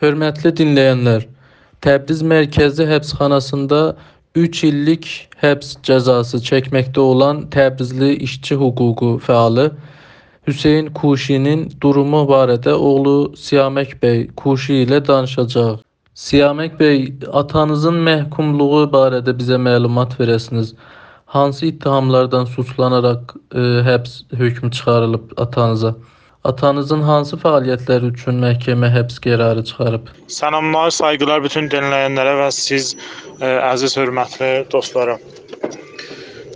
Hörmətli dinləyənlər, Təbriz Mərkəzi Həbsxanasında 3 illik həbs cəzası çəkməkdə olan Təbrizli işçi hüququ fəalı Hüseyn Kuşinin durumu barədə oğlu Siyamək bəy Kuşi ilə danışacağıq. Siyamək bəy, atanızın məhkumluğu barədə bizə məlumat verəsiniz. Hansı ittihamlardan suçlanaraq e, həbs hökmü çıxarılıb atanıza? Atanızın hansı fəaliyyətləri üçün məhkəmə həbs qərarı çıxarıb? Salamlar, sayğılar bütün dinləyənlərə və siz ə, əziz hörmətli dostlarım.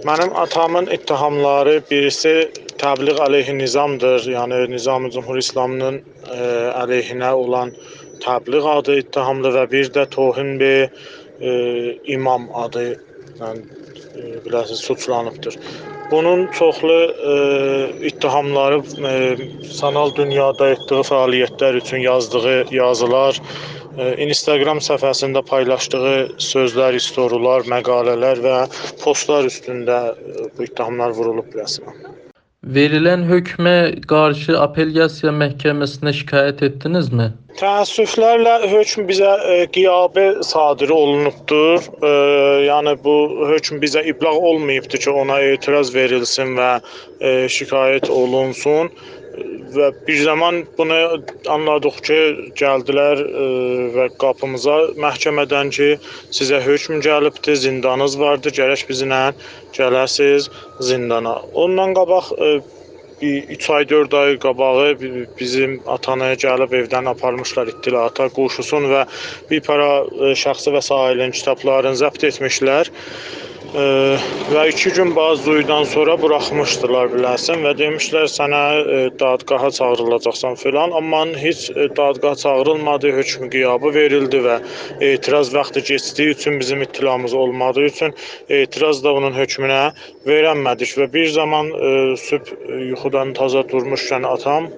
Mənim atamın ittihamları birisi təbliğ əleyhi nizamdır. Yəni Nizam-ı Cümhur İslamının ə, əleyhinə olan təbliğ adı ittihamdır və bir də tohin be ə, imam adı yəni biləsiz suçlanıbdır. Bunun çoxlu ə, ittihamları ə, sanal dünyada etdiyi fəaliyyətlər üçün yazdığı yazılar, ə, Instagram səhifəsində paylaşdığı sözlər, storylar, məqalələr və postlar üstündə ə, bu ittihamlar vurulub rəsmən. Verilən hökmə qarşı apellyasiya məhkəməsinə şikayət etdinizmi? Təəssüflərlə hökm bizə e, qiyabi sadir olunubdur. E, yəni bu hökm bizə ibləğ olmayıbdır ki, ona etiraz verilsin və e, şikayət olunsun. Və bir zaman bunu anladıq ki, gəldilər e, və qapımıza məhkəmədən ki, sizə hökm gəlibdi, zindanınız vardı, gərək bizlə gələsiz zindana. Ondan qabaq e, 3 ay 4 ay qabağı bi- bizim atanaya gəlib evdən aparmışlar ittilata qoşusun və bir para e, şəxsi vəsailin kitablarını zəbt etmişlər. E, və 2 gün bazduydan sonra buraxmışdılar biləsən və demişlər sənə e, dadqaha çağırılacaqsan filan, amma heç e, dadqaha çağırılmadı, hökm qiyabı verildi və etiraz vaxtı keçdiyi üçün bizim ittilamız olmadığı üçün etiraz da onun hökmünə verənmədik və bir zaman e, sübh yuxudan taza durmuşkən atam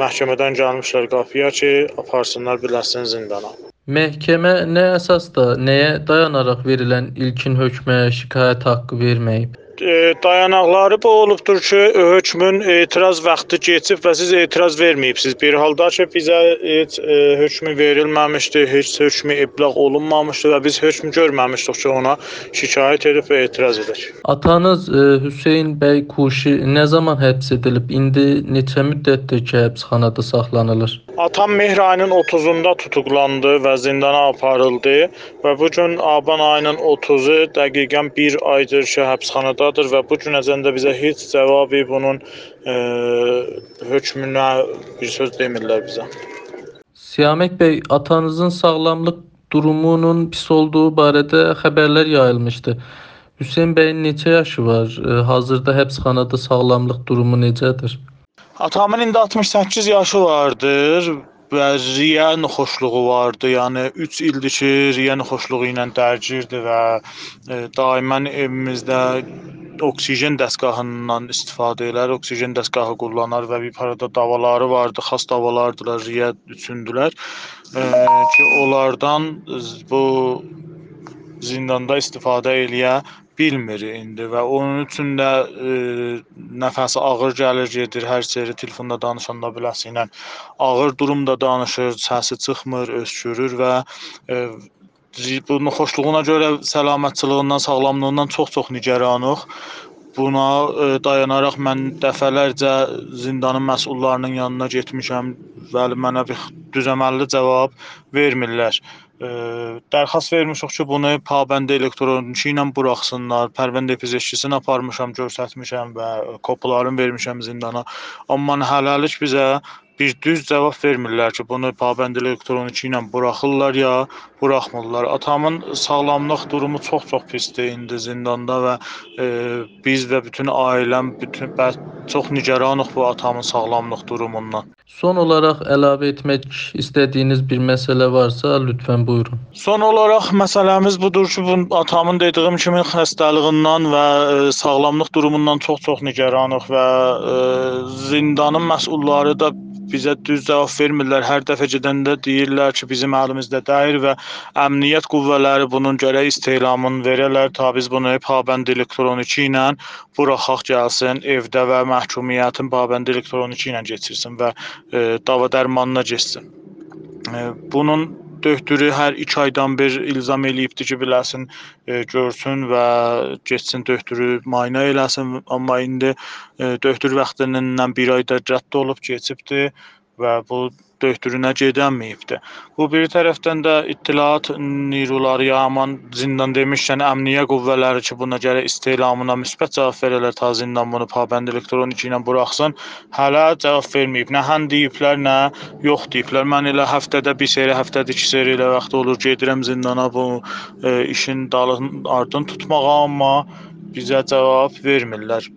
məhkəmədən gəlmişlər qapıya ki, aparsınlar biləsin zindana. Məhkəmə nə əsasda, nəyə dayanaraq verilən ilkin hökmə şikayət haqqı verməyib? E, dayanaqları bu olubdur ki, hökmün etiraz vaxtı keçib və siz etiraz verməyibsiz. Bir halda ki, bizə heç e, hökmü verilməmişdi, heç hökmü ibləğ olunmamışdı və biz hökm görməmişdik ki, ona şikayət edib və etiraz edək. Atanız e, Hüseyn bəy Kuşi nə zaman həbs edilib? İndi neçə müddətdir ki, həbsxanada saxlanılır? Atam mehr ayının 30-unda tutuklandı və zindana aparıldı və bu gün aban ayının 30-u dəqiqən 1 aydır ki, həbsxanadadır və bu günəcən də bizə heç cavabı bunun e, hökmünə bir söz demirlər bizə. Siyamək bəy, atanızın sağlamlıq durumunun pis olduğu barədə xəbərlər yayılmışdı. Hüseyn bəyin neçə yaşı var? Hazırda həbsxanada sağlamlıq durumu necədir? Atamın indi 68 yaşı vardır və riya xoşluğu vardı. Yəni 3 ildir ki, riya xoşluğu ilə dərgirdir və daimən evimizdə oksigen dəstgahından istifadə elər, oksigen dəstgahı kullanar və bir parada davaları vardı, xas davalardılar, riya üçündülər. E, ki onlardan bu zindanda istifadə eləyə bilmir indi və onun üçün də e, nəfəsi ağır gəlir, gedir, hər şeyi telefonda danışanda biləsinə ağır durumda danışır, səsi çıxmır, öskürür və e, bunun xoşluğuna görə səlamətçiliyindən, sağlamlığından çox-çox nigaranıq. Buna e, dayanaraq mən dəfələrcə zindanın məsullarının yanına getmişəm. Bəli, mənə bir düzəməlli cavab vermirlər. E, dərxəst vermişik ki, bunu pabəndə elektroniki ilə buraxsınlar. Pərvəndə fizikçisinə aparmışam, göstərmişəm və kopyalarını vermişəm zindana. Amma hələlik bizə bir düz cavab vermirlər ki, bunu pabənd elektroniki ilə buraxırlar ya buraxmırlar. Atamın sağlamlıq durumu çox-çox pisdir indi zindanda və e, biz və bütün ailəm bütün çox nigaranıq bu atamın sağlamlıq durumundan. Son olaraq əlavə etmək istədiyiniz bir məsələ varsa, lütfən buyurun. Son olaraq məsələmiz budur ki, bu atamın dediyim kimi xəstəliyindən və e, sağlamlıq durumundan çox-çox nigaranıq və e, zindanın məsulları da bizə düz cavab vermirlər. Hər dəfə gedəndə deyirlər ki, bizim əlimizdə deyil və əmniyyət qüvvələri bunun gərək istelamını verərlər. Ta biz bunu pabənd elektroniki ilə buraxaq gəlsin evdə və məhkumiyyətin pabənd elektroniki ilə keçirsin və e, dava dərmanına getsin. E, Bunun döktürü hər 2 aydan bir ilzam eləyibdi ki, biləsin, e, görsün və getsin döktürü müayinə eləsin, amma indi e, döktür vaxtından 1 ayda rədd olub keçibdi və bu döktürünə gedənməyibdi. Bu bir tərəfdən də İttilaat niruları ya aman zindan demişkən əmniyyə qüvvələri ki, buna gərək istelamına müsbət cavab verələr ta zindan bunu pabənd elektronik ilə buraxsın. Hələ cavab verməyib. Nə hən deyiblər, nə yox deyiblər. Mən elə həftədə bir seri, həftədə iki seri elə vaxt olur gedirəm zindana bu e, işin dalın ardını tutmağa, amma bizə cavab vermirlər.